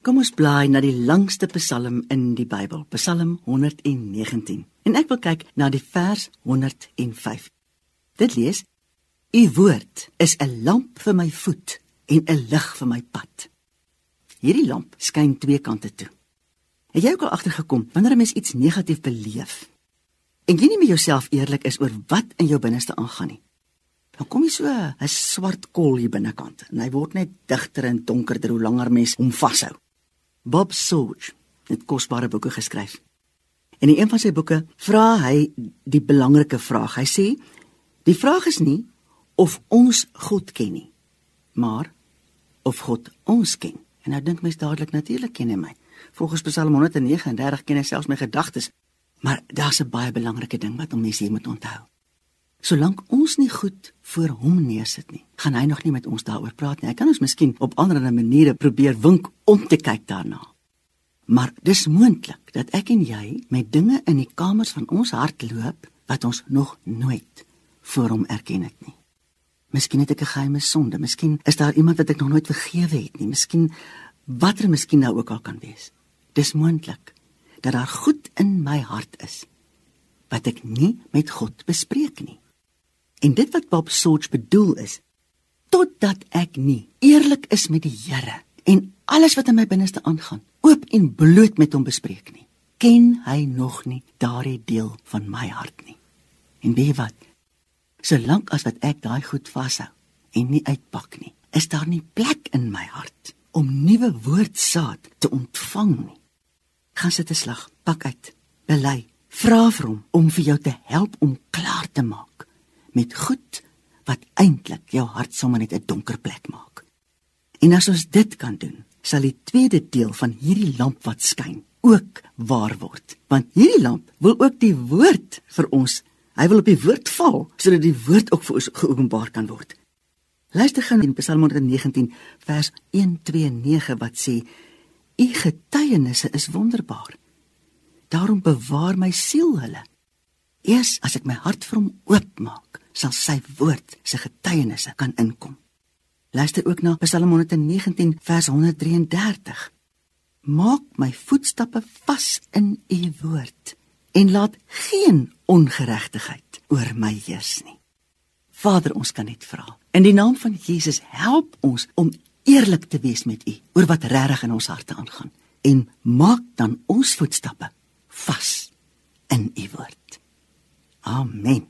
Kom ons blaai na die langste Psalm in die Bybel, Psalm 119. En ek wil kyk na die vers 105. Dit lees: U woord is 'n lamp vir my voet en 'n lig vir my pad. Hierdie lamp skyn twee kante toe. Het jy ook al agtergekom wanneer 'n mens iets negatief beleef en jy nie met jouself eerlik is oor wat in jou binneste aangaan nie? Dan kom jy so 'n swart kol hier binnekant en hy word net digter en donkerder hoe langer mens hom vashou. Bob Sorge het kosbare boeke geskryf. En in een van sy boeke vra hy die belangrike vraag. Hy sê: "Die vraag is nie of ons God ken nie, maar of God ons ken." En nou dink mens dadelik natuurlik ken hy my. Volgens Psalm 139 ken hy selfs my gedagtes. Maar daar's 'n baie belangrike ding wat om mense hier moet onthou. Solank ons nie goed voor hom neersit nie, gaan hy nog nie met ons daaroor praat nie. Hy kan ons miskien op ander maniere probeer wink om te kyk daarna. Maar dis moontlik dat ek en jy met dinge in die kamers van ons hart loop wat ons nog nooit voor hom erken het nie. Miskien het ek 'n geheime sonde, miskien is daar iemand wat ek nog nooit vergewe het nie, miskien watter miskien nou ook al kan wees. Dis moontlik dat daar goed in my hart is wat ek nie met God bespreek nie. En dit wat Bob Sorge bedoel is totdat ek nie eerlik is met die Here en alles wat in my binneste aangaan, oop en bloot met hom bespreek nie, ken hy nog nie daardie deel van my hart nie. En weet jy wat? Solank as wat ek daai goed vashou en nie uitpak nie, is daar nie plek in my hart om nuwe woordsaad te ontvang nie. Gaan sit 'n slag, pak uit, bely, vra vir hom om vir jou te help om klaar te maak met goed wat eintlik jou hart sommer net 'n donker plek maak. En as ons dit kan doen, sal die tweede deel van hierdie lamp wat skyn ook waar word. Want hierdie lamp wil ook die woord vir ons Hy wil op die woord val sodat die woord ook vir ons geopenbaar kan word. Luister gou in Psalm 119 vers 129 wat sê: "U getuienisse is wonderbaar. Daarom bewaar my siel hulle. Eers as ek my hart vir hom oopmaak, sal sy woord, sy getuienisse kan inkom." Luister ook na Psalm 119 vers 133. Maak my voetstappe vas in u woord en laat geen ongeregtigheid oor my heers nie. Vader, ons kan net vra. In die naam van Jesus, help ons om eerlik te wees met U oor wat regtig in ons harte aangaan en maak dan ons voetstappe vas in U woord. Amen.